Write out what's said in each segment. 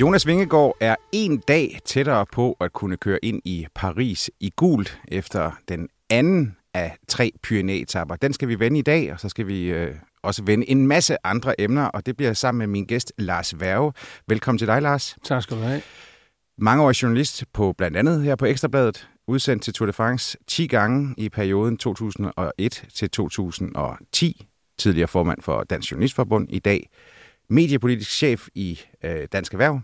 Jonas Vingegaard er en dag tættere på at kunne køre ind i Paris i gult efter den anden af tre Pyrenæetapper. Den skal vi vende i dag, og så skal vi øh, også vende en masse andre emner, og det bliver sammen med min gæst Lars Værge. Velkommen til dig, Lars. Tak skal du have. Mange år journalist på blandt andet her på Ekstrabladet, udsendt til Tour de France 10 gange i perioden 2001 til 2010. Tidligere formand for Dansk Journalistforbund i dag. Mediepolitisk chef i øh, Dansk Erhverv.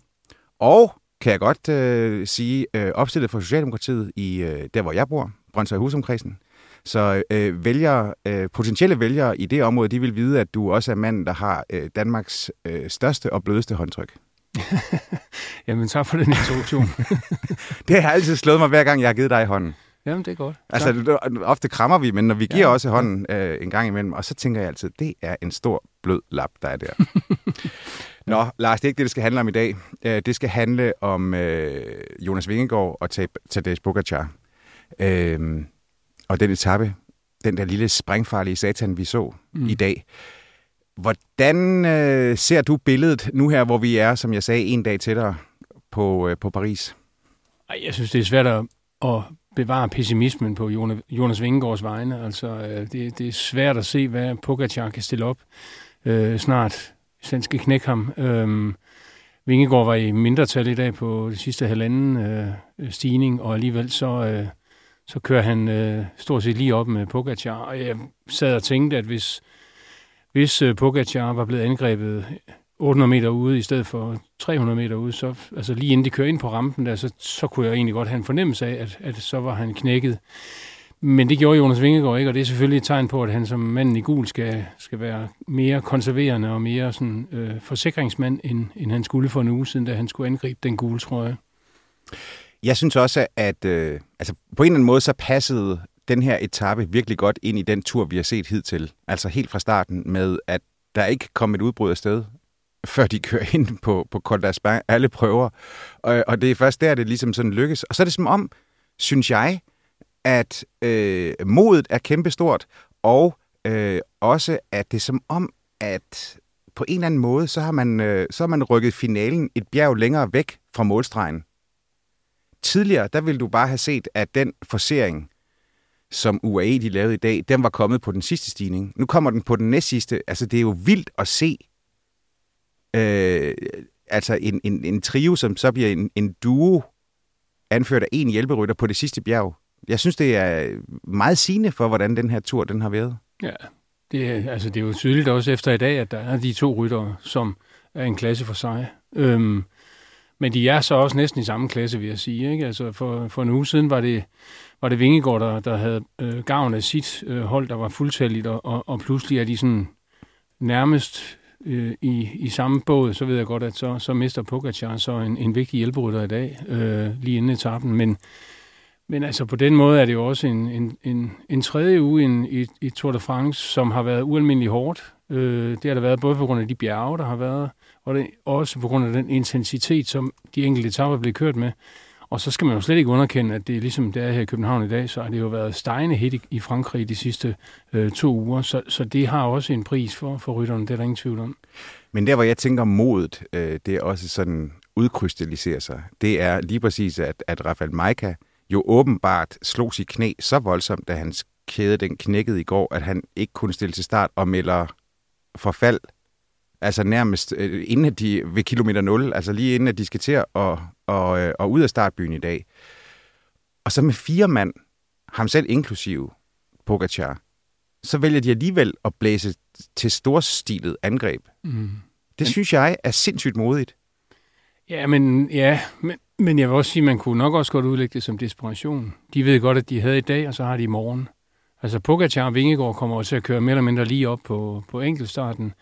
Og kan jeg godt øh, sige, øh, opstillet for Socialdemokratiet i øh, der, hvor jeg bor, Brøndshøj Husomkredsen. Så øh, vælgere, øh, potentielle vælgere i det område, de vil vide, at du også er manden, der har øh, Danmarks øh, største og blødeste håndtryk. Jamen, tak for den introduktion. det har altid slået mig, hver gang jeg har givet dig hånden. Jamen, det er godt. Altså, ofte krammer vi, men når vi giver ja, også hånden øh, en gang imellem, og så tænker jeg altid, det er en stor blød lap, der er der. Nå, Lars, det er ikke det, det skal handle om i dag. Øh, det skal handle om øh, Jonas Vingegaard og Tadej Pogacar. Øh, og den etape, den der lille sprængfarlige satan, vi så mm. i dag. Hvordan øh, ser du billedet nu her, hvor vi er, som jeg sagde, en dag tættere på, øh, på Paris? Ej, jeg synes, det er svært at, at bevare pessimismen på Jonas Vingegaards vegne. Altså, øh, det, det er svært at se, hvad Pogacar kan stille op øh, snart hvis skal knække ham. Øhm, Vingegaard var i mindretal i dag på det sidste halvanden øh, stigning, og alligevel så, øh, så kører han øh, stort set lige op med Pogacar. Og jeg sad og tænkte, at hvis, hvis øh, Pogacar var blevet angrebet 800 meter ude i stedet for 300 meter ude, så altså lige inden de kører ind på rampen der, så, så kunne jeg egentlig godt have en fornemmelse af, at, at så var han knækket. Men det gjorde Jonas Vingegaard ikke, og det er selvfølgelig et tegn på, at han som manden i gul skal, skal være mere konserverende og mere sådan, øh, forsikringsmand, end, end han skulle for en uge siden, da han skulle angribe den gule trøje. Jeg synes også, at øh, altså på en eller anden måde, så passede den her etape virkelig godt ind i den tur, vi har set hidtil. Altså helt fra starten med, at der ikke kom et udbrud af sted, før de kører ind på, på Col d'Aspin, alle prøver. Og, og det er først der, det ligesom sådan lykkes. Og så er det som om, synes jeg, at øh, modet er kæmpestort, og øh, også at det er som om, at på en eller anden måde, så har man, øh, så har man rykket finalen et bjerg længere væk fra målstregen. Tidligere, der ville du bare have set, at den forsering, som UAE de lavede i dag, den var kommet på den sidste stigning. Nu kommer den på den næst sidste. Altså, det er jo vildt at se øh, altså en, en, en trio, som så bliver en, en duo, anført af en hjælperytter på det sidste bjerg jeg synes, det er meget sigende for, hvordan den her tur den har været. Ja, det er, altså, det er jo tydeligt også efter i dag, at der er de to ryttere, som er en klasse for sig. Øhm, men de er så også næsten i samme klasse, vil jeg sige. Ikke? Altså for, for en uge siden var det, var det Vingegaard, der, der havde øh, gavn af sit øh, hold, der var fuldtalligt, og, og, og pludselig er de sådan nærmest øh, i, i samme båd, så ved jeg godt, at så, så mister Pogacar så en, en vigtig hjælperytter i dag, øh, lige inden etappen. Men, men altså på den måde er det jo også en, en, en, en tredje uge i, i, i Tour de France, som har været ualmindeligt hårdt. Øh, det har der været både på grund af de bjerge, der har været, og det, også på grund af den intensitet, som de enkelte etapper blev kørt med. Og så skal man jo slet ikke underkende, at det er ligesom det er her i København i dag, så har det jo været stejende hit i, i Frankrig de sidste øh, to uger. Så, så det har også en pris for, for rytterne, det er der ingen tvivl om. Men der, hvor jeg tænker modet, øh, det er også sådan udkrystalliserer sig, det er lige præcis, at, at Rafael Maika, jo åbenbart slog sit knæ så voldsomt, da hans kæde den knækkede i går, at han ikke kunne stille til start og melder forfald Altså nærmest øh, inden at de ved kilometer 0, altså lige inden at de skal til og, og, øh, og ud af startbyen i dag. Og så med fire mand, ham selv inklusive Pogacar, så vælger de alligevel at blæse til storstilet angreb. Mm. Det men, synes jeg er sindssygt modigt. Ja, men, ja men, men jeg vil også sige, at man kunne nok også godt udlægge det som desperation. De ved godt, at de havde i dag, og så har de i morgen. Altså Pogacar og Vingegaard kommer også til at køre mere eller mindre lige op på, på enkeltstarten.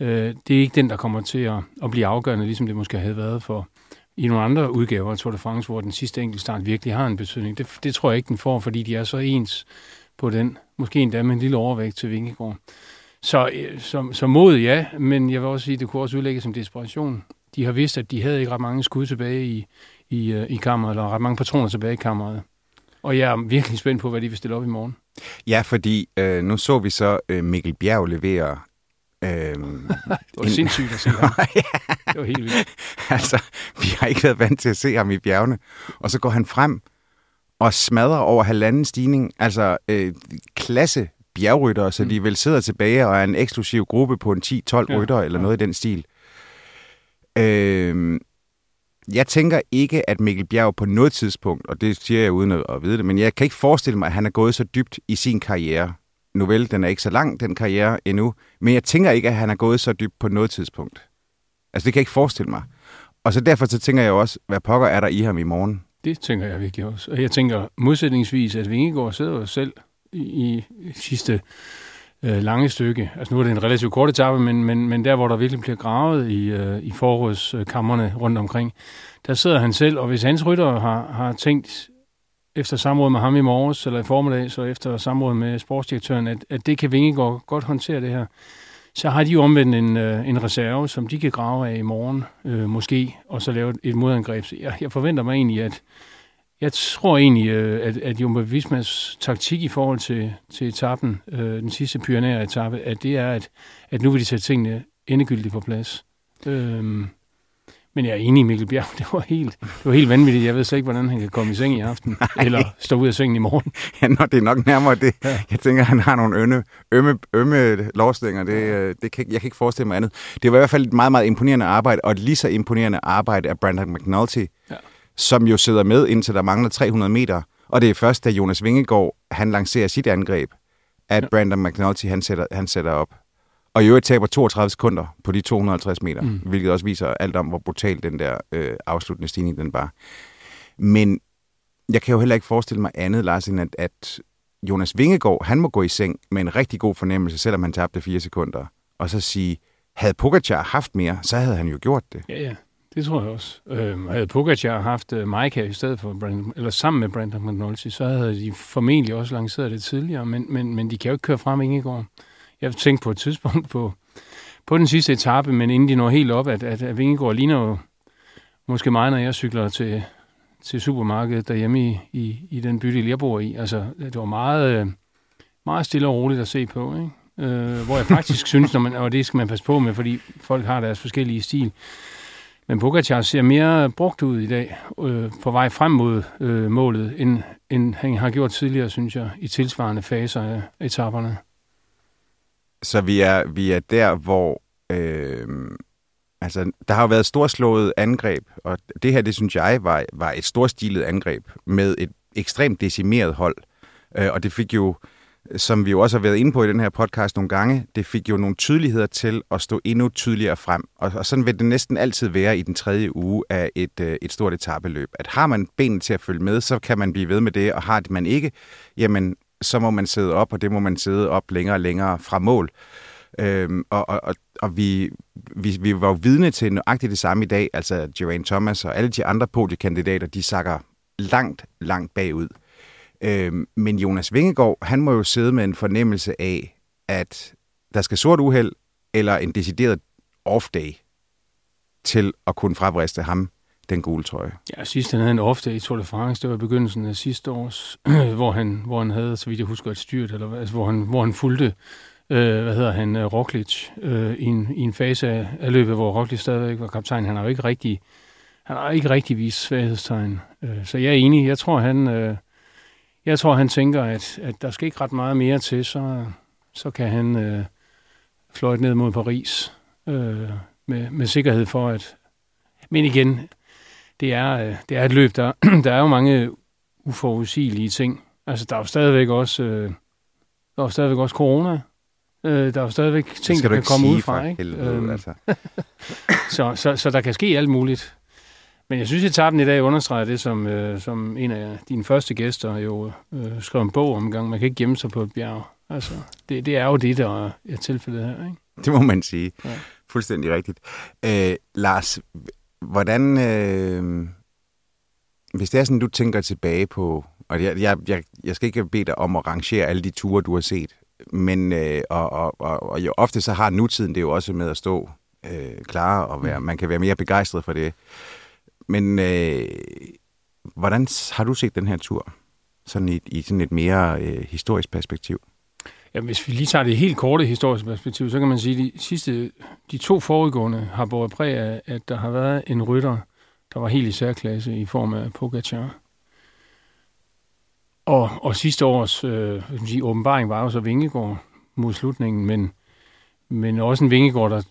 Øh, det er ikke den, der kommer til at, at blive afgørende, ligesom det måske havde været for i nogle andre udgaver af Tour de France, hvor den sidste enkeltstart virkelig har en betydning. Det, det tror jeg ikke, den får, fordi de er så ens på den. Måske endda med en lille overvægt til Vingegaard. Så, øh, så, så mod ja, men jeg vil også sige, at det kunne også udlægges som desperation. De har vidst, at de havde ikke ret mange skud tilbage i, i, øh, i kammeret, eller ret mange patroner tilbage i kammeret. Og jeg er virkelig spændt på, hvad de vil stille op i morgen. Ja, fordi øh, nu så vi så øh, Mikkel Bjerg levere Øhm, det var en... sindssygt at se ham. Det var helt vildt. altså, vi har ikke været vant til at se ham i bjergene. Og så går han frem og smadrer over halvanden stigning. Altså, øh, klasse bjergrytter, så mm. de vel sidder tilbage og er en eksklusiv gruppe på en 10-12 ja, rytter eller ja. noget i den stil. Øh, jeg tænker ikke, at Mikkel Bjerg på noget tidspunkt, og det siger jeg uden at vide det, men jeg kan ikke forestille mig, at han er gået så dybt i sin karriere. Nu vel, den er ikke så lang, den karriere endnu, men jeg tænker ikke, at han er gået så dybt på noget tidspunkt. Altså, det kan jeg ikke forestille mig. Og så derfor så tænker jeg også, hvad pokker er der i ham i morgen? Det tænker jeg virkelig også. Og jeg tænker modsætningsvis, at Vingegaard sidder jo selv i, i sidste øh, lange stykke. Altså nu er det en relativt kort etape, men, men, men der, hvor der virkelig bliver gravet i, øh, i forrådskammerne rundt omkring, der sidder han selv, og hvis hans rytter har, har tænkt efter samråd med ham i morges, eller i formiddag, så efter samråd med sportsdirektøren, at, at det kan Vingegaard godt håndtere det her, så har de jo omvendt en, øh, en reserve, som de kan grave af i morgen, øh, måske, og så lave et modangreb. Så jeg, jeg forventer mig egentlig, at jeg tror egentlig, øh, at, at Jumbo Vismas taktik i forhold til, til etappen, øh, den sidste pyrenære etape, at det er, at, at nu vil de sætte tingene endegyldigt på plads. Øhm, men jeg er enig i Mikkel Bjerg. Det var, helt, det var helt vanvittigt. Jeg ved slet ikke, hvordan han kan komme i seng i aften. Nej. Eller stå ud af sengen i morgen. Ja, nå, det er nok nærmere det. Ja. Jeg tænker, han har nogle ømme, ømme, ømme lovstænger. Det, øh, det kan, jeg kan ikke forestille mig andet. Det var i hvert fald et meget, meget imponerende arbejde, og et lige så imponerende arbejde af Brandon McNulty, ja. Som jo sidder med, indtil der mangler 300 meter. Og det er først, da Jonas Vingegaard han lancerer sit angreb, at ja. Brandon McNulty han sætter, han sætter op. Og i øvrigt taber 32 sekunder på de 250 meter, mm. hvilket også viser alt om, hvor brutal den der øh, afsluttende stigning den var. Men jeg kan jo heller ikke forestille mig andet, Lars, end at, at Jonas Vingegaard, han må gå i seng med en rigtig god fornemmelse, selvom han tabte fire sekunder, og så sige, havde Pogacar haft mere, så havde han jo gjort det. Ja, ja. Det tror jeg også. Øh, havde Pogacar haft uh, Mike i stedet for Brandon, eller sammen med Brandon McNulty, så havde de formentlig også lanceret det tidligere, men, men, men de kan jo ikke køre frem Ingegaard jeg tænkte på et tidspunkt på, på den sidste etape, men inden de når helt op, at, at, at Vingegaard ligner jo måske mig, når jeg cykler til, til supermarkedet derhjemme i, i, i den bydel, jeg bor i. Altså, det var meget, øh, meget stille og roligt at se på, ikke? Øh, hvor jeg faktisk synes, når man, og det skal man passe på med, fordi folk har deres forskellige stil. Men Pogacar ser mere brugt ud i dag, øh, på vej frem mod øh, målet, end, end han har gjort tidligere, synes jeg, i tilsvarende faser af etaperne. Så vi er, vi er der, hvor... Øh, altså, der har jo været storslået angreb, og det her, det synes jeg, var, var et storstilet angreb med et ekstremt decimeret hold. Øh, og det fik jo, som vi jo også har været inde på i den her podcast nogle gange, det fik jo nogle tydeligheder til at stå endnu tydeligere frem. Og, og sådan vil det næsten altid være i den tredje uge af et, øh, et stort etabeløb. At har man benene til at følge med, så kan man blive ved med det, og har det man ikke, jamen så må man sidde op, og det må man sidde op længere og længere fra mål. Øhm, og og, og vi, vi, vi var jo vidne til nøjagtigt det samme i dag, altså Geraint Thomas og alle de andre podiekandidater, de sakker langt, langt bagud. Øh, men Jonas Vingegaard, han må jo sidde med en fornemmelse af, at der skal sort uheld eller en decideret off-day til at kunne frabriste ham den gule trøje. Ja, sidst han havde en ofte i Tour de France, det var i begyndelsen af sidste års, hvor han, hvor han havde, så vidt jeg husker, et styrt, eller, altså, hvor, han, hvor han fulgte, øh, hvad hedder han, uh, Roglic, øh, i, en, i en fase af, af løbet, hvor Roglic stadigvæk var kaptajn. Han har jo ikke rigtig, han har ikke rigtig vist svaghedstegn. Øh, så jeg er enig. Jeg tror, han, øh, jeg tror, han tænker, at, at der skal ikke ret meget mere til, så, så kan han øh, fløjte ned mod Paris øh, med, med sikkerhed for, at... Men igen, det er, øh, det er et løb, der, der er jo mange uforudsigelige ting. Altså, der er jo stadigvæk også, øh, der er jo stadigvæk også corona. Øh, der er jo stadigvæk ting, der kan komme ud fra. Ikke? Helvede, øhm, altså. så, så, så der kan ske alt muligt. Men jeg synes, at etappen i dag understreger det, som, øh, som en af dine første gæster jo øh, skrev en bog om gang. Man kan ikke gemme sig på et bjerg. Altså, det, det er jo det, der er tilfældet her. Ikke? Det må man sige. Ja. Fuldstændig rigtigt. Øh, Lars, hvordan... Øh, hvis det er sådan, du tænker tilbage på... Og jeg, jeg, jeg, jeg skal ikke bede dig om at rangere alle de ture, du har set. Men øh, og, og, og, og jo ofte så har nutiden det jo også med at stå øh, klar, og være, mm. man kan være mere begejstret for det. Men øh, hvordan har du set den her tur? Sådan i, i sådan et mere øh, historisk perspektiv? Ja, hvis vi lige tager det helt korte historiske perspektiv, så kan man sige, at de sidste, de to foregående har båret præg af, at der har været en rytter, der var helt i særklasse i form af Pogacar. Og, og sidste års øh, sige, åbenbaring var jo så Vingegård mod slutningen, men, men også en Vingegård, der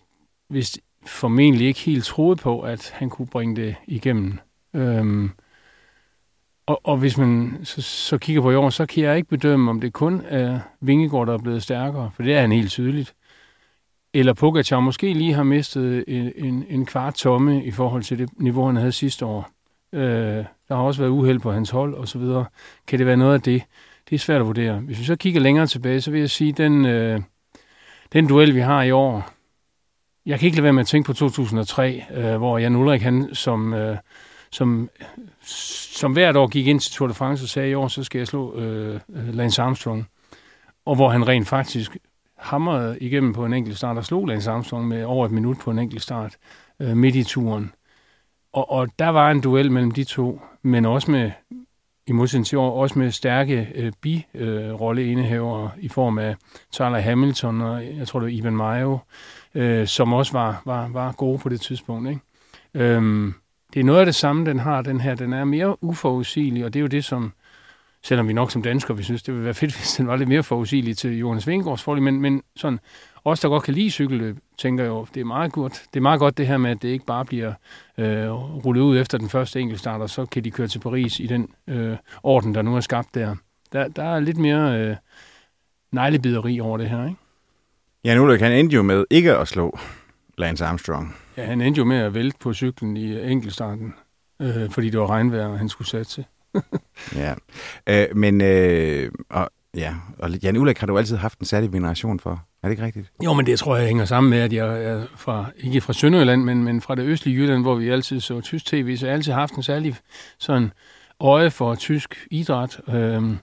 vist formentlig ikke helt troede på, at han kunne bringe det igennem. Øhm, og, og hvis man så, så kigger på i år, så kan jeg ikke bedømme, om det kun er Vingegård, der er blevet stærkere, for det er han helt tydeligt. Eller Pogacar måske lige har mistet en, en, en kvart tomme i forhold til det niveau, han havde sidste år. Øh, der har også været uheld på hans hold og så videre. Kan det være noget af det? Det er svært at vurdere. Hvis vi så kigger længere tilbage, så vil jeg sige, den, øh, den duel, vi har i år, jeg kan ikke lade være med at tænke på 2003, øh, hvor Jan Ulrik, han som, øh, som, som hvert år gik ind til Tour de France og sagde, i år så skal jeg slå øh, øh, Lance Armstrong. Og hvor han rent faktisk hamrede igennem på en enkelt start og slog Lance Armstrong med over et minut på en enkelt start øh, midt i turen. Og, og der var en duel mellem de to, men også med, i modsætning til år, også med stærke øh, bi-rolleindehavere øh, i form af Tyler Hamilton og jeg tror det var Ivan Mayo, øh, som også var, var, var gode på det tidspunkt. Ikke? Øhm, det er noget af det samme, den har, den her. Den er mere uforudsigelig, og det er jo det, som, selvom vi nok som danskere, vi synes, det ville være fedt, hvis den var lidt mere forudsigelig til Jonas Vingegaards fordel, men, men sådan, os, der godt kan lide cykelløb, tænker jo, det er meget godt. Det er meget godt det her med, at det ikke bare bliver øh, rullet ud efter den første enkeltstart, og så kan de køre til Paris i den øh, orden, der nu er skabt der. Der, der er lidt mere øh, neglebideri over det her, ikke? Jan Ulrik, han endte jo med ikke at slå Lance Armstrong. Ja, han endte jo med at vælte på cyklen i enkeltstarten, øh, fordi det var regnvejr, og han skulle satse. ja, øh, men øh, og, ja, og Jan Ulrik har du altid haft en særlig veneration for. Er det ikke rigtigt? Jo, men det tror jeg hænger sammen med, at jeg er fra, ikke fra Sønderjylland, men, men fra det østlige Jylland, hvor vi altid så tysk tv, så jeg har altid haft en særlig sådan øje for tysk idræt. Øhm,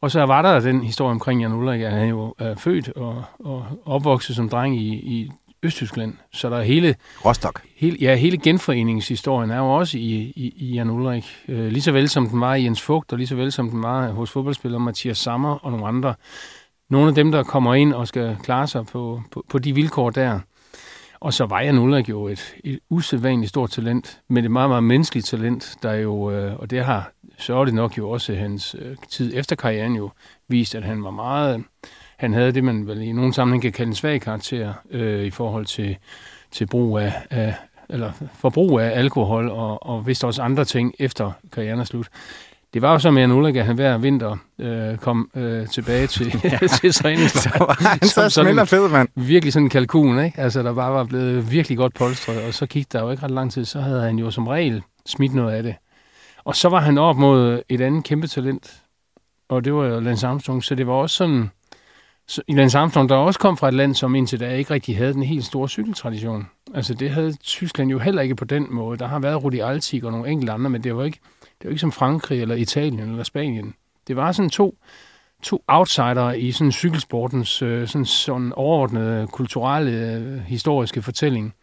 og så var der den historie omkring Jan Ulrik, at han jo er født og, og opvokset som dreng i, i Østtyskland. Så der er hele... Rostock. Hele, ja, hele genforeningshistorien er jo også i, i, i Jan Ulrik. Øh, lige så vel som den var i Jens Fugt, og lige så vel som den var hos fodboldspillere Mathias Sammer og nogle andre. Nogle af dem, der kommer ind og skal klare sig på, på, på de vilkår der. Og så var Jan Ulrik jo et, et usædvanligt stort talent, men et meget, meget menneskeligt talent, der jo, øh, og det har det nok jo også hans øh, tid efter karrieren jo vist, at han var meget, han havde det, man vel i nogen sammenhæng kan kalde en svag karakter øh, i forhold til, til brug af, af, eller forbrug af alkohol og, og vist også andre ting efter karrieren er slut. Det var jo så med en Ulrik, at han hver vinter øh, kom øh, tilbage til, ja. til træningslejr. så var han så sådan, fed, mand. Virkelig sådan en kalkun, ikke? Altså, der bare var blevet virkelig godt polstret, og så gik der jo ikke ret lang tid, så havde han jo som regel smidt noget af det. Og så var han op mod et andet kæmpe talent, og det var jo Lance Armstrong, så det var også sådan... Så Lance Armstrong, der også kom fra et land, som indtil da ikke rigtig havde den helt store cykeltradition. Altså det havde Tyskland jo heller ikke på den måde. Der har været Rudi Altig og nogle enkelte andre, men det var ikke, det var ikke som Frankrig eller Italien eller Spanien. Det var sådan to, to outsider i sådan cykelsportens øh, sådan, sådan overordnede kulturelle, øh, historiske fortælling.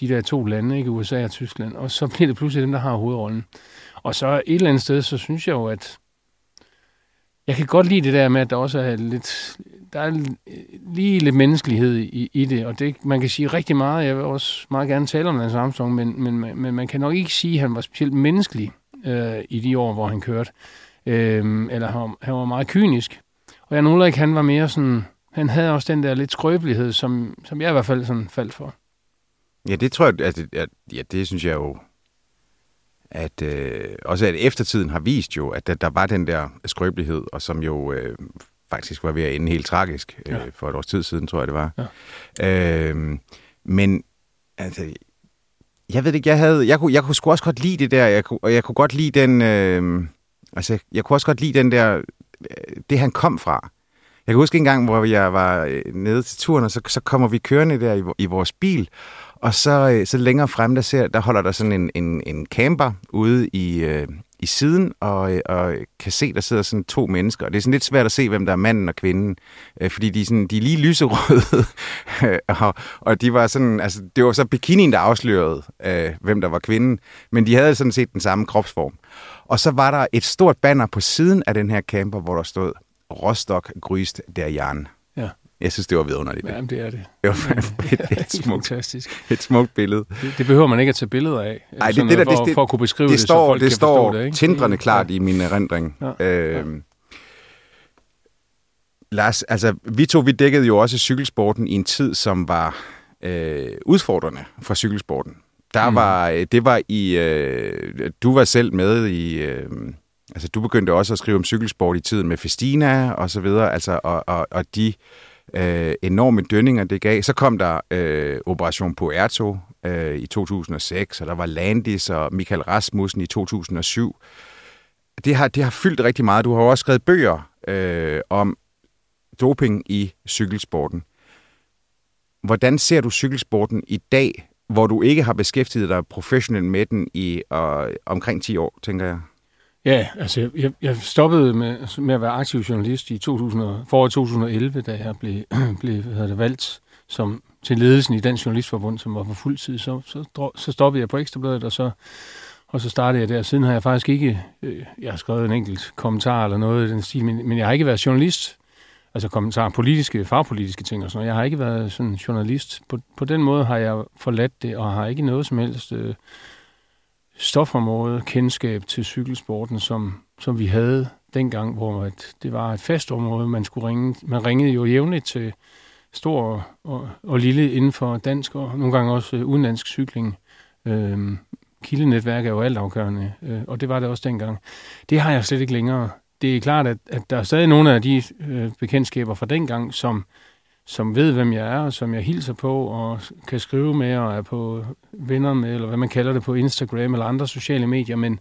De der to lande, ikke USA og Tyskland. Og så bliver det pludselig dem, der har hovedrollen. Og så et eller andet sted, så synes jeg jo, at jeg kan godt lide det der med, at der også er lidt, der er øh, lige lidt menneskelighed i, i det, og det, man kan sige rigtig meget, jeg vil også meget gerne tale om Lance Armstrong, men, men, men man kan nok ikke sige, at han var specielt menneskelig øh, i de år, hvor han kørte, øh, eller han, han var meget kynisk. Og Jan Ulrik, han var mere sådan, han havde også den der lidt skrøbelighed, som, som jeg i hvert fald sådan faldt for. Ja, det tror jeg, altså, at, ja, det synes jeg jo, at øh, også at eftertiden har vist jo, at der, der var den der skrøbelighed, og som jo øh, faktisk var ved at ende helt tragisk øh, ja. for et års tid siden, tror jeg det var. Ja. Øh, men altså, jeg ved ikke, jeg havde, jeg kunne, jeg kunne sgu også godt lide det der, jeg kunne, og jeg kunne godt lide den, øh, altså, jeg kunne også godt lide den der, øh, det han kom fra. Jeg kan huske en gang, hvor jeg var øh, nede til turen, og så, så kommer vi kørende der i, i vores bil, og så, øh, så længere frem, der, ser, der holder der sådan en, en, en camper ude i, øh, i siden, og, og kan se, der sidder sådan to mennesker. Og det er sådan lidt svært at se, hvem der er manden og kvinden, øh, fordi de er, sådan, de er lige lyserøde. og, og de var sådan, altså, det var så bikinien, der afslørede, øh, hvem der var kvinden, men de havde sådan set den samme kropsform. Og så var der et stort banner på siden af den her camper, hvor der stod, Rostock grüßt der Jan. Jeg synes, det var vidunderligt. Jamen, det er det. Det var et, et, et, smukt, fantastisk. et smukt billede. Det, det behøver man ikke at tage billeder af. Nej, det, det, der, for, det, for at kunne beskrive det, det står, så folk det kan står forstå det. Ikke? tindrende klart ja. i min erindring. Ja. Øhm, ja. Lars, altså, vi to, vi dækkede jo også cykelsporten i en tid, som var øh, udfordrende for cykelsporten. Der mm. var, det var i, øh, du var selv med i, øh, altså du begyndte også at skrive om cykelsport i tiden med Festina og så videre, altså, og, og, og de øh, enorme dønninger, det gav. Så kom der øh, Operation Puerto øh, i 2006, og der var Landis og Michael Rasmussen i 2007. Det har, det har fyldt rigtig meget. Du har også skrevet bøger øh, om doping i cykelsporten. Hvordan ser du cykelsporten i dag, hvor du ikke har beskæftiget dig professionelt med den i øh, omkring 10 år, tænker jeg? Ja, altså jeg, jeg stoppede med, med at være aktiv journalist i 2000, foråret 2011, da jeg blev, blev hvad det, valgt som, til ledelsen i Dansk Journalistforbund, som var på fuld tid. Så, så, så stoppede jeg på Ekstrabladet, og så, og så startede jeg der. Siden har jeg faktisk ikke, øh, jeg har skrevet en enkelt kommentar eller noget i den stil, men, men jeg har ikke været journalist. Altså kommentarer, politiske, fagpolitiske ting og sådan noget. Jeg har ikke været sådan journalist. På, på den måde har jeg forladt det, og har ikke noget som helst... Øh, stofområde, kendskab til cykelsporten, som, som vi havde dengang, hvor at det var et fast område, man skulle ringe. Man ringede jo jævnligt til stor og, og lille inden for dansk og nogle gange også øh, udenlandsk cykling. Øhm, kildenetværk er jo altafgørende, øh, og det var det også dengang. Det har jeg slet ikke længere. Det er klart, at, at der er stadig nogle af de øh, bekendtskaber fra dengang, som som ved, hvem jeg er, og som jeg hilser på, og kan skrive med, og er på venner med, eller hvad man kalder det på Instagram eller andre sociale medier, men,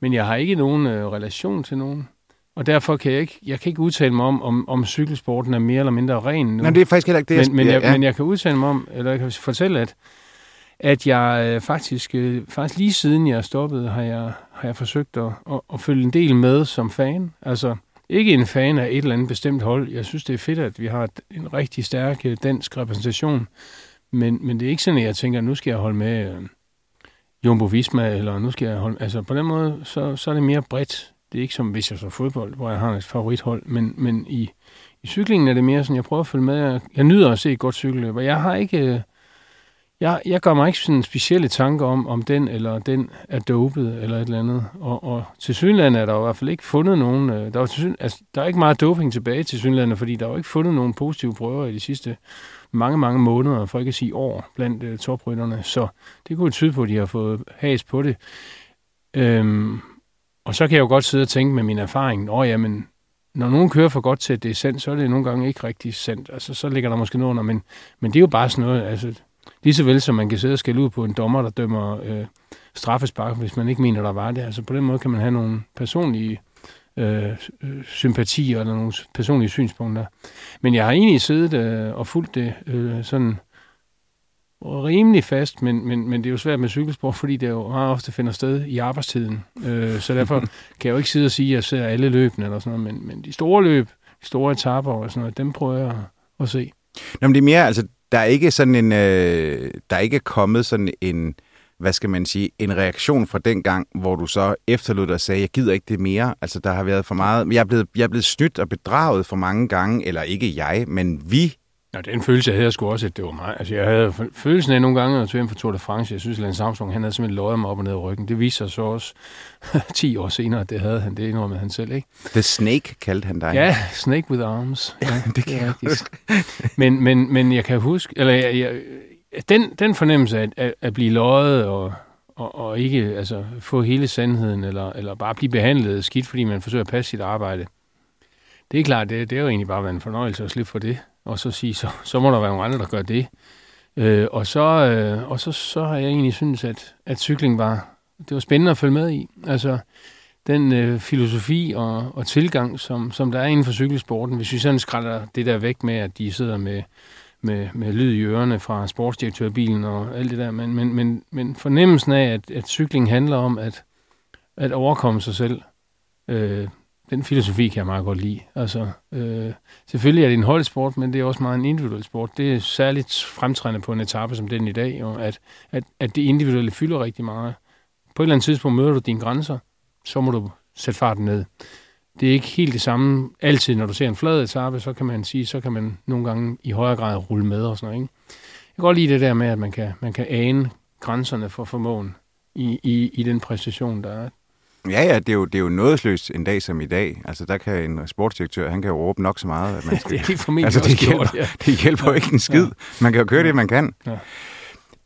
men jeg har ikke nogen øh, relation til nogen. Og derfor kan jeg ikke, jeg kan ikke udtale mig om, om, om cykelsporten er mere eller mindre ren nu. Nej, det er faktisk heller ikke det, men, men, jeg, ja. men jeg kan udtale mig om, eller jeg kan fortælle, at, at jeg øh, faktisk, øh, faktisk lige siden jeg stoppede, har jeg, har jeg forsøgt at, at, at følge en del med som fan. Altså, ikke en fan af et eller andet bestemt hold. Jeg synes, det er fedt, at vi har en rigtig stærk øh, dansk repræsentation. Men, men det er ikke sådan, at jeg tænker, at nu skal jeg holde med øh, Jumbo Visma, eller nu skal jeg holde... Altså på den måde, så, så er det mere bredt. Det er ikke som hvis jeg så fodbold, hvor jeg har et favorithold. Men, men i, i cyklingen er det mere sådan, jeg prøver at følge med. Jeg, jeg nyder at se et godt cykelløb, og jeg har ikke... Øh, jeg, jeg gør mig ikke sådan specielle tanker om, om den eller den er dopet eller et eller andet. Og, og til Sydlandet er der i hvert fald ikke fundet nogen... Øh, der, er, til, altså, der er ikke meget doping tilbage til Sydlandet, fordi der er jo ikke fundet nogen positive prøver i de sidste mange, mange måneder, for ikke at sige år, blandt øh, uh, toprytterne. Så det kunne tyde på, at de har fået has på det. Øhm, og så kan jeg jo godt sidde og tænke med min erfaring, åh jamen, når nogen kører for godt til, at det er sandt, så er det nogle gange ikke rigtig sandt. Altså, så ligger der måske noget under, men, men det er jo bare sådan noget, altså, Lige så vel som man kan sidde og skælde ud på en dommer, der dømmer øh, straffespark, hvis man ikke mener, der var det. Altså på den måde kan man have nogle personlige øh, sympatier eller nogle personlige synspunkter. Men jeg har egentlig siddet øh, og fulgt det øh, sådan rimelig fast, men, men, men det er jo svært med cykelsport, fordi det jo meget ofte finder sted i arbejdstiden. Øh, så derfor kan jeg jo ikke sidde og sige, at jeg ser alle løbene eller sådan noget, men, men de store løb, de store etaper og sådan noget, dem prøver jeg at se. Nå, men det er mere, altså der er ikke sådan en, øh, der er ikke kommet sådan en, hvad skal man sige, en reaktion fra den gang, hvor du så efterlod dig og sagde, jeg gider ikke det mere. Altså, der har været for meget, jeg er blevet, jeg er blevet snydt og bedraget for mange gange, eller ikke jeg, men vi Nå, den følelse, jeg havde sgu også, at det var mig. Altså, jeg havde følelsen af nogle gange, at jeg for Tour de France, jeg synes, at Lance Armstrong, han havde simpelthen løjet mig op og ned i ryggen. Det viser sig så også 10 år senere, at det havde han. Det indrømmede han selv, ikke? The Snake kaldte han dig. Ja, Snake with Arms. Ja, det kan jeg huske. men, men, men jeg kan huske, eller jeg, jeg, den, den fornemmelse at, at, at blive løjet og, og, og ikke altså, få hele sandheden, eller, eller bare blive behandlet skidt, fordi man forsøger at passe sit arbejde, det er klart, det, det er jo egentlig bare en fornøjelse at slippe for det, og så sige, så, så må der være nogle andre, der gør det. Øh, og så, øh, og så, så har jeg egentlig synes at, at cykling var, det var spændende at følge med i. Altså, den øh, filosofi og, og tilgang, som, som der er inden for cykelsporten, hvis vi sådan skrætter det der væk med, at de sidder med, med, med lyd i ørerne fra sportsdirektørbilen og alt det der, men, men, men, men fornemmelsen af, at, at cykling handler om at, at overkomme sig selv, øh, den filosofi kan jeg meget godt lide. Altså, øh, selvfølgelig er det en holdsport, men det er også meget en individuel sport. Det er særligt fremtrædende på en etape som den i dag, jo, at, at, at det individuelle fylder rigtig meget. På et eller andet tidspunkt møder du dine grænser, så må du sætte farten ned. Det er ikke helt det samme altid, når du ser en flad etape, så kan man sige, så kan man nogle gange i højere grad rulle med og sådan noget. Ikke? Jeg kan godt lide det der med, at man kan, man kan ane grænserne for formåen i, i, i den præstation, der er. Ja, ja, det er jo, det er jo nådesløst en dag som i dag. Altså, der kan en sportsdirektør, han kan jo råbe nok så meget, at man skal... det er helt formentlig altså, det hjælper, gjort, ja. det hjælper jo ikke en skid. Ja. Man kan jo køre det, man kan. Ja.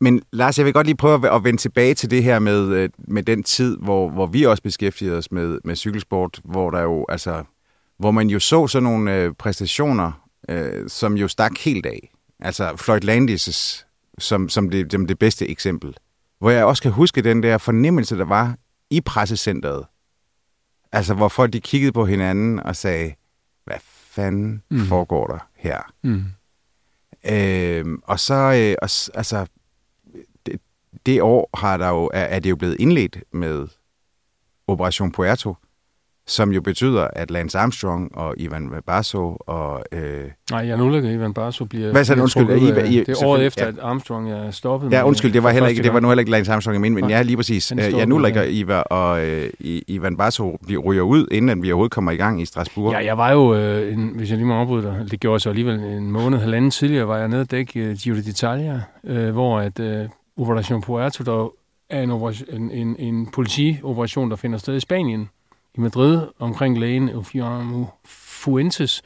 Men Lars, jeg vil godt lige prøve at vende tilbage til det her med, øh, med den tid, hvor, hvor vi også beskæftigede os med, med cykelsport, hvor der jo, altså, hvor man jo så sådan nogle øh, præstationer, øh, som jo stak helt af. Altså Floyd Landis' som, som, det, som det bedste eksempel. Hvor jeg også kan huske den der fornemmelse, der var i pressecentret. Altså, hvor folk de kiggede på hinanden og sagde, hvad fanden mm. foregår der her? Mm. Øh, og så, øh, og, altså, det, det år har der jo, er, er det jo blevet indledt med Operation Puerto, som jo betyder, at Lance Armstrong og Ivan Barso og... Øh... Nej, jeg nu at Ivan Barso bliver... Hvad så undskyld? Ud, Ivan, det er året efter, ja. at Armstrong er stoppet. Ja, undskyld, det var, heller ikke, det var nu heller ikke Lance Armstrong, jeg men ja, lige præcis. Jeg nu lægger Ivan og øh, Ivan Barso ryger ud, inden vi overhovedet kommer i gang i Strasbourg. Ja, jeg var jo, øh, en, hvis jeg lige må afbryde dig, det gjorde jeg så alligevel en måned, halvanden tidligere, var jeg nede og dække uh, Giro d'Italia, øh, hvor at øh, Operation Puerto, der er en, en, en, en politioperation, der finder sted i Spanien, i Madrid omkring lægen Eufemo Fuentes,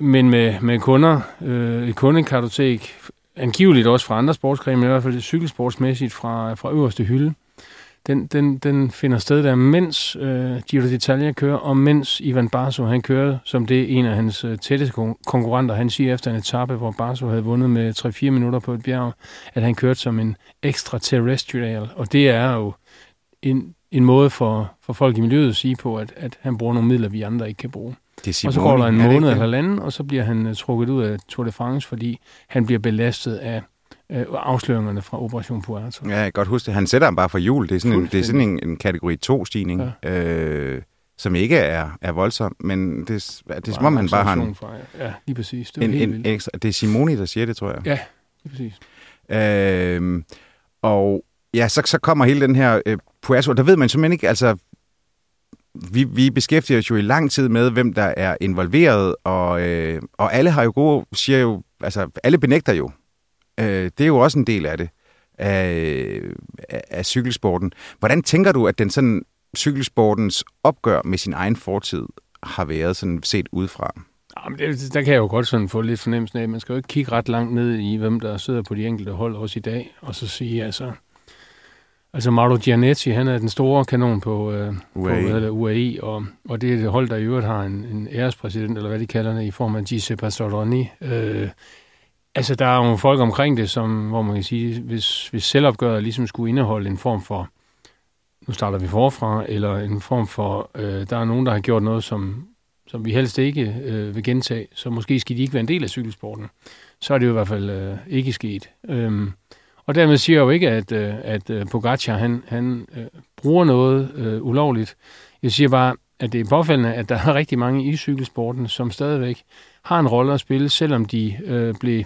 men med, med kunder, øh, et kundekartotek, angiveligt også fra andre sportsgrene, men i hvert fald cykelsportsmæssigt fra, fra øverste hylde. Den, den, den finder sted der, mens øh, Giro d'Italia kører, og mens Ivan Barso han kører, som det er en af hans øh, tætteste konkurrenter. Han siger efter en etape, hvor Barso havde vundet med 3-4 minutter på et bjerg, at han kørte som en extraterrestrial, og det er jo en en måde for, for folk i miljøet at sige på, at, at han bruger nogle midler, vi andre ikke kan bruge. Det Simone, og så går der en måned eller halvanden, og så bliver han uh, trukket ud af Tour de France, fordi han bliver belastet af uh, afsløringerne fra Operation Puerto. Ja, jeg kan godt huske det. Han sætter ham bare for jul. Det er sådan, en, det er sådan en, en kategori 2-stigning. Ja. Øh, som ikke er, er voldsom, men det, det er som om, han bare har en... Fra, ja, lige præcis. Det, en, en ekstra, det er Simoni, der siger det, tror jeg. Ja, lige præcis. Øh, og ja, så, så kommer hele den her øh, Puerto, der ved man simpelthen ikke, altså, vi, vi beskæftiger os jo i lang tid med, hvem der er involveret, og, øh, og alle har jo gode, siger jo, altså, alle benægter jo. Øh, det er jo også en del af det, af, af, cykelsporten. Hvordan tænker du, at den sådan cykelsportens opgør med sin egen fortid har været sådan set udefra? Jamen, det, der kan jeg jo godt sådan få lidt fornemmelsen af, man skal jo ikke kigge ret langt ned i, hvem der sidder på de enkelte hold også i dag, og så sige, altså, Altså Mauro Gianetti, han er den store kanon på, øh, UAE. på eller UAE, og, og det er det hold, der i øvrigt har en, en ærespræsident, eller hvad de kalder det, i form af Giuseppe Pastoroni. Øh, altså, der er jo folk omkring det, som, hvor man kan sige, hvis, hvis selvopgøret ligesom skulle indeholde en form for, nu starter vi forfra, eller en form for, øh, der er nogen, der har gjort noget, som, som vi helst ikke øh, vil gentage, så måske skal de ikke være en del af cykelsporten. Så er det jo i hvert fald øh, ikke sket. Øh, og dermed siger jeg jo ikke, at, øh, at øh, Pogacar han, han øh, bruger noget øh, ulovligt. Jeg siger bare, at det er påfaldende, at der er rigtig mange i cykelsporten, som stadigvæk har en rolle at spille, selvom de øh, blev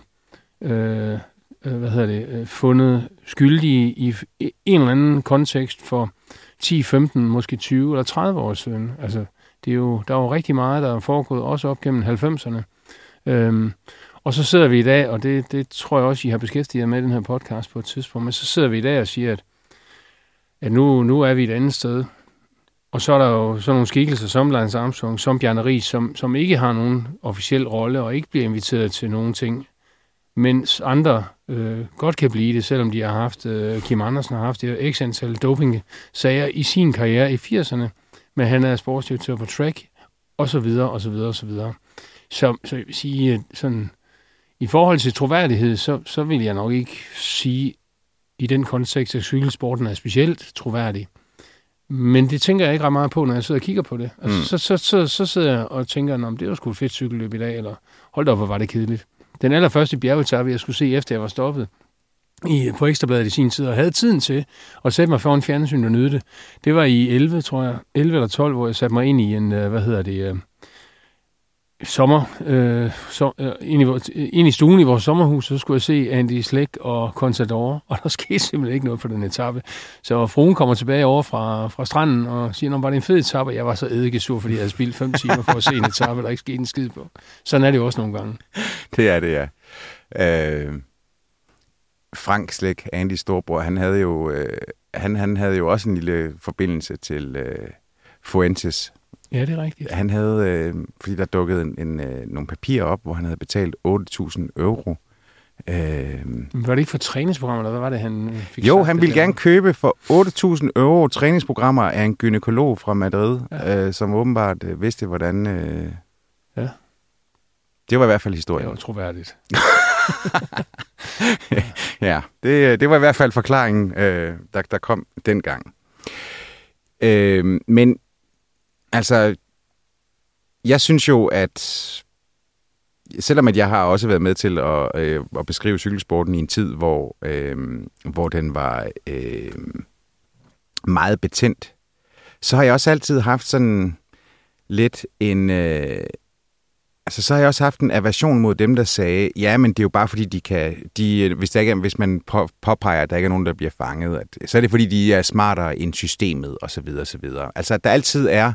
øh, hvad hedder det, fundet skyldige i en eller anden kontekst for 10, 15, måske 20 eller 30 år siden. Altså, det er jo, der er jo rigtig meget, der er foregået, også op gennem 90'erne. Øhm, og så sidder vi i dag, og det, det tror jeg også, I har beskæftiget jer med den her podcast på et tidspunkt, men så sidder vi i dag og siger, at, at nu, nu er vi et andet sted. Og så er der jo sådan nogle skikkelser som Lance Armstrong, som Bjarne Ries, som, som ikke har nogen officiel rolle og ikke bliver inviteret til nogen ting, mens andre øh, godt kan blive det, selvom de har haft, øh, Kim Andersen har haft det x antal doping-sager i sin karriere i 80'erne, men han er sportsdirektør på track, og så videre, og så videre, og så videre. Så, så jeg vil sige, sådan, i forhold til troværdighed, så, så vil jeg nok ikke sige, i den kontekst, at cykelsporten er specielt troværdig. Men det tænker jeg ikke ret meget på, når jeg sidder og kigger på det. Altså, mm. så, så, så, så sidder jeg og tænker, om det var sgu et fedt cykelløb i dag, eller hold da op, hvor var det kedeligt. Den allerførste bjergetappe, jeg skulle se efter jeg var stoppet i, på Ekstrabladet i sin tid, og havde tiden til at sætte mig foran fjernsyn og nyde det. Det var i 11, tror jeg, 11 eller 12, hvor jeg satte mig ind i en, øh, hvad hedder det, øh, sommer, øh, så, øh, ind, i, ind i stuen i vores sommerhus, så skulle jeg se Andy Slæk og Contador, og der skete simpelthen ikke noget på den etape. Så fruen kommer tilbage over fra, fra stranden og siger, var det en fed etape? Jeg var så eddikesur, fordi jeg havde spildt fem timer for at se en etape, der ikke skete en skid på. Sådan er det jo også nogle gange. Det er det, ja. Øh, Frank Slæk, Andy Storbror, han havde jo, øh, han, han havde jo også en lille forbindelse til øh, Fuentes, Ja, det er rigtigt. Han havde, øh, fordi der dukkede en, en, øh, nogle papirer op, hvor han havde betalt 8.000 euro. Øh, var det ikke for træningsprogrammer, eller hvad var det, han fik Jo, han ville gerne købe for 8.000 euro træningsprogrammer af en gynekolog fra Madrid, ja. øh, som åbenbart øh, vidste, hvordan... Øh, ja. Det var i hvert fald historien. Det var troværdigt. ja, det, det var i hvert fald forklaringen, øh, der, der kom dengang. Øh, men Altså, jeg synes jo, at selvom at jeg har også været med til at, øh, at beskrive cykelsporten i en tid, hvor, øh, hvor den var øh, meget betændt, så har jeg også altid haft sådan lidt en... Øh, altså, så har jeg også haft en aversion mod dem, der sagde, ja, men det er jo bare fordi, de kan... De, hvis, der ikke er, hvis man på, påpeger, at der ikke er nogen, der bliver fanget, at, så er det fordi, de er smartere end systemet, osv. osv. Altså, at der altid er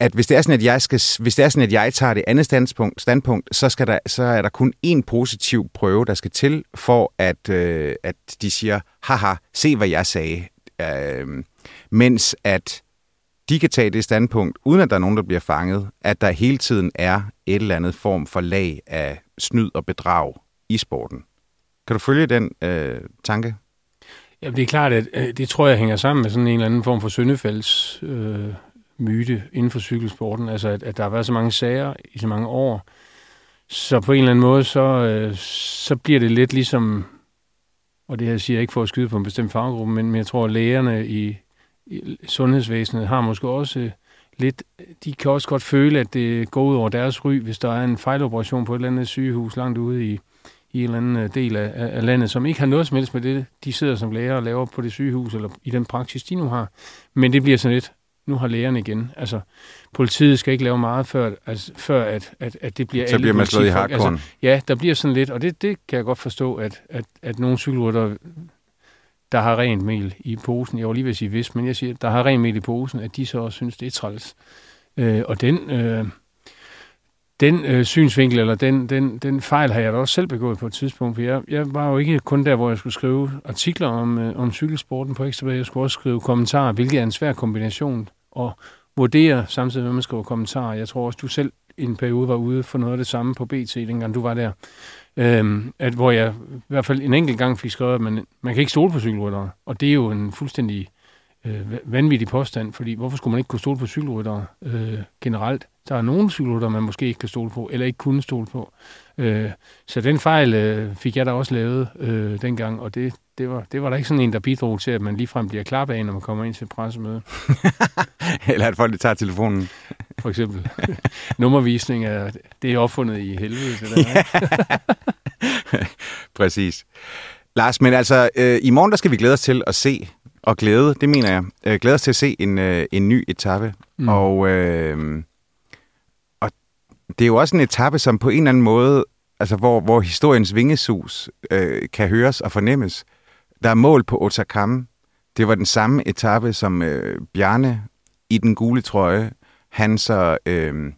at hvis det er sådan, at jeg, skal, hvis det er sådan, at jeg tager det andet standpunkt, standpunkt så, skal der, så er der kun én positiv prøve, der skal til, for at, øh, at de siger, haha, se hvad jeg sagde. Øh, mens at de kan tage det standpunkt, uden at der er nogen, der bliver fanget, at der hele tiden er et eller andet form for lag af snyd og bedrag i sporten. Kan du følge den øh, tanke? Ja, det er klart, at øh, det tror jeg hænger sammen med sådan en eller anden form for Søndefalds øh, myte inden for cykelsporten, altså at, at der har været så mange sager i så mange år, så på en eller anden måde, så, øh, så bliver det lidt ligesom, og det her siger jeg ikke for at skyde på en bestemt faggruppe, men, men jeg tror, at lægerne i sundhedsvæsenet har måske også øh, lidt, de kan også godt føle, at det går ud over deres ry, hvis der er en fejloperation på et eller andet sygehus langt ude i, i en eller anden øh, del af, af landet, som ikke har noget som helst med det, de sidder som læger og laver på det sygehus, eller i den praksis, de nu har. Men det bliver sådan lidt, nu har lægerne igen. Altså, politiet skal ikke lave meget, før, altså, før at, at, at det bliver Så bliver man slået i hardcore. Altså, ja, der bliver sådan lidt, og det, det kan jeg godt forstå, at, at, at nogle cykelrytter, der har rent mel i posen, jeg var lige ved at sige vist, men jeg siger, der har rent mel i posen, at de så også synes, det er træls. Øh, og den, øh, den øh, synsvinkel, eller den, den, den fejl har jeg da også selv begået på et tidspunkt, for jeg, jeg var jo ikke kun der, hvor jeg skulle skrive artikler om, øh, om cykelsporten på Ekstrabladet, jeg skulle også skrive kommentarer, hvilket er en svær kombination og vurdere samtidig, når man skriver kommentarer. Jeg tror også, du selv i en periode var ude for noget af det samme på BT, dengang du var der. Øhm, at hvor jeg i hvert fald en enkelt gang fik skrevet, at man, man kan ikke stole på cykelryttere. Og det er jo en fuldstændig øh, vanvittig påstand, fordi hvorfor skulle man ikke kunne stole på cykelryttere øh, generelt? Der er nogle cykelryttere, man måske ikke kan stole på, eller ikke kunne stole på. Øh, så den fejl øh, fik jeg da også lavet øh, dengang, og det, det, var, det var der ikke sådan en, der bidrog til, at man ligefrem bliver klappet af, når man kommer ind til et pressemøde. eller at folk tager telefonen. For eksempel. Nummervisning er, det er opfundet i helvede. Det der, Præcis. Lars, men altså, øh, i morgen der skal vi glæde os til at se og glæde, det mener jeg, øh, glæder os til at se en, øh, en ny etape. Mm. Og, øh, og det er jo også en etape, som på en eller anden måde, altså hvor, hvor historiens vingesus øh, kan høres og fornemmes. Der er mål på Otakam. Det var den samme etape, som øh, Bjarne i den gule trøje, han så øh,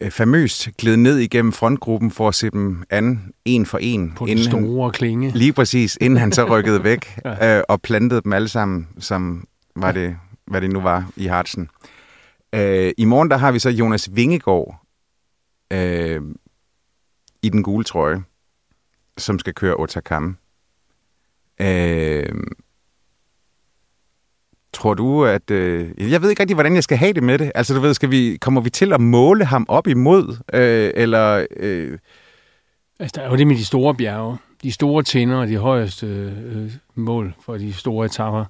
øh, famøst gled ned igennem frontgruppen for at se dem an, en for en. På den store han, klinge. Lige præcis, inden han så rykkede væk ja. øh, og plantede dem alle sammen, som var det, hvad det nu var i Hartsen. Øh, I morgen der har vi så Jonas Vingegaard øh, i den gule trøje. som skal køre Otakam. Øh, tror du, at... Øh, jeg ved ikke rigtig, hvordan jeg skal have det med det. Altså, du ved, skal vi, kommer vi til at måle ham op imod? Øh, eller... Øh, Altså, der er jo det med de store bjerge. De store tænder og de højeste øh, mål for de store etapper.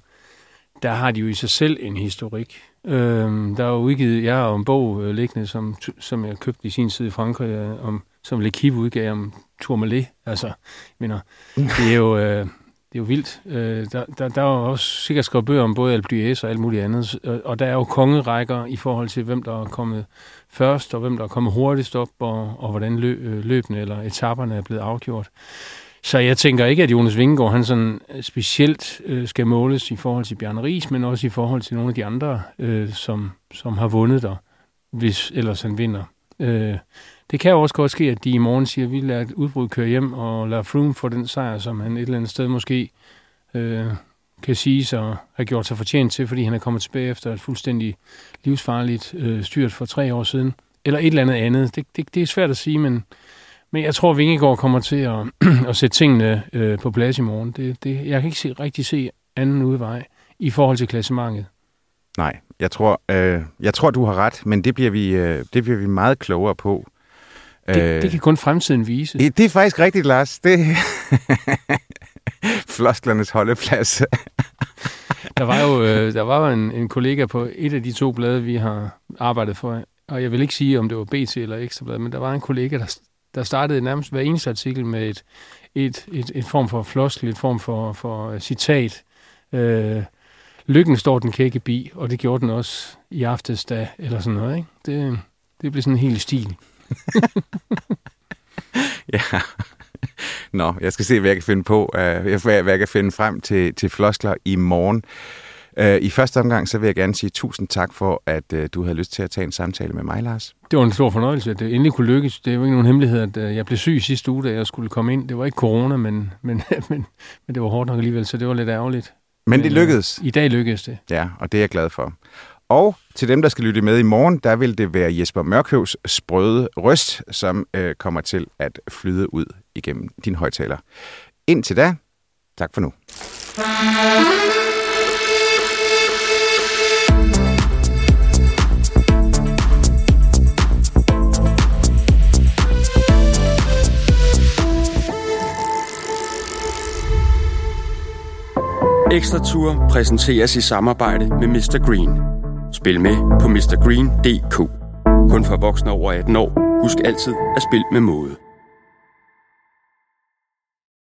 Der har de jo i sig selv en historik. Øh, der er jo udgivet, jeg har en bog øh, liggende, som, som jeg købte i sin tid i Frankrig, øh, om, som L'Equipe udgav om Tourmalet. Altså, jeg mener, det er jo... Øh, det er jo vildt. Øh, der, der, der er jo også sikkert skrevet bøger om både Alpe d'Huez og alt muligt andet, og, øh, og der er jo kongerækker i forhold til, hvem der er kommet først, og hvem der er kommet hurtigst op, og, og hvordan lø, øh, løbene eller etaperne er blevet afgjort. Så jeg tænker ikke, at Jonas Vingegaard han sådan øh, specielt øh, skal måles i forhold til Bjarne Ries, men også i forhold til nogle af de andre, øh, som, som har vundet der, hvis ellers han vinder. Øh, det kan jo også godt ske, at de i morgen siger, at vi lader et udbrud køre hjem og lader Froome få den sejr, som han et eller andet sted måske øh, kan sige sig have gjort sig fortjent til, fordi han er kommet tilbage efter et fuldstændig livsfarligt øh, styrt for tre år siden. Eller et eller andet andet. Det, det, det er svært at sige, men, men jeg tror, at Vingegaard kommer til at, at sætte tingene øh, på plads i morgen. Det, det, jeg kan ikke se, rigtig se anden udvej i forhold til klassementet. Nej, jeg tror, øh, jeg tror, du har ret, men det bliver vi, øh, det bliver vi meget klogere på. Det, øh, det kan kun fremtiden vise. Det, det er faktisk rigtigt, Lars. Det Flosklernes holdeplads. der var jo øh, der var jo en, en kollega på et af de to blade, vi har arbejdet for, og jeg vil ikke sige, om det var BT eller Ekstrablad, men der var en kollega, der, der startede nærmest hver eneste artikel med et, et, et, et form for floskel, et form for, for citat. Øh, Lykken står den kække bi, og det gjorde den også i aftes, da, eller sådan noget. Ikke? Det, det blev sådan en helt stil. ja. Nå, jeg skal se, hvad jeg kan finde på, uh, hvad, jeg kan finde frem til, til floskler i morgen. Uh, I første omgang, så vil jeg gerne sige tusind tak for, at uh, du havde lyst til at tage en samtale med mig, Lars. Det var en stor fornøjelse, at det endelig kunne lykkes. Det er jo ikke nogen hemmelighed, at uh, jeg blev syg sidste uge, da jeg skulle komme ind. Det var ikke corona, men, men, men, men det var hårdt nok alligevel, så det var lidt ærgerligt. Men, men det lykkedes. I dag lykkedes det. Ja, og det er jeg glad for. Og til dem, der skal lytte med i morgen, der vil det være Jesper Mørkøvs sprøde røst, som øh, kommer til at flyde ud igennem din højtaler. Indtil da, tak for nu. Ekstra Tour præsenteres i samarbejde med Mr. Green. Spil med på mrgreen.dk. Kun for voksne over 18 år. Husk altid at spille med måde.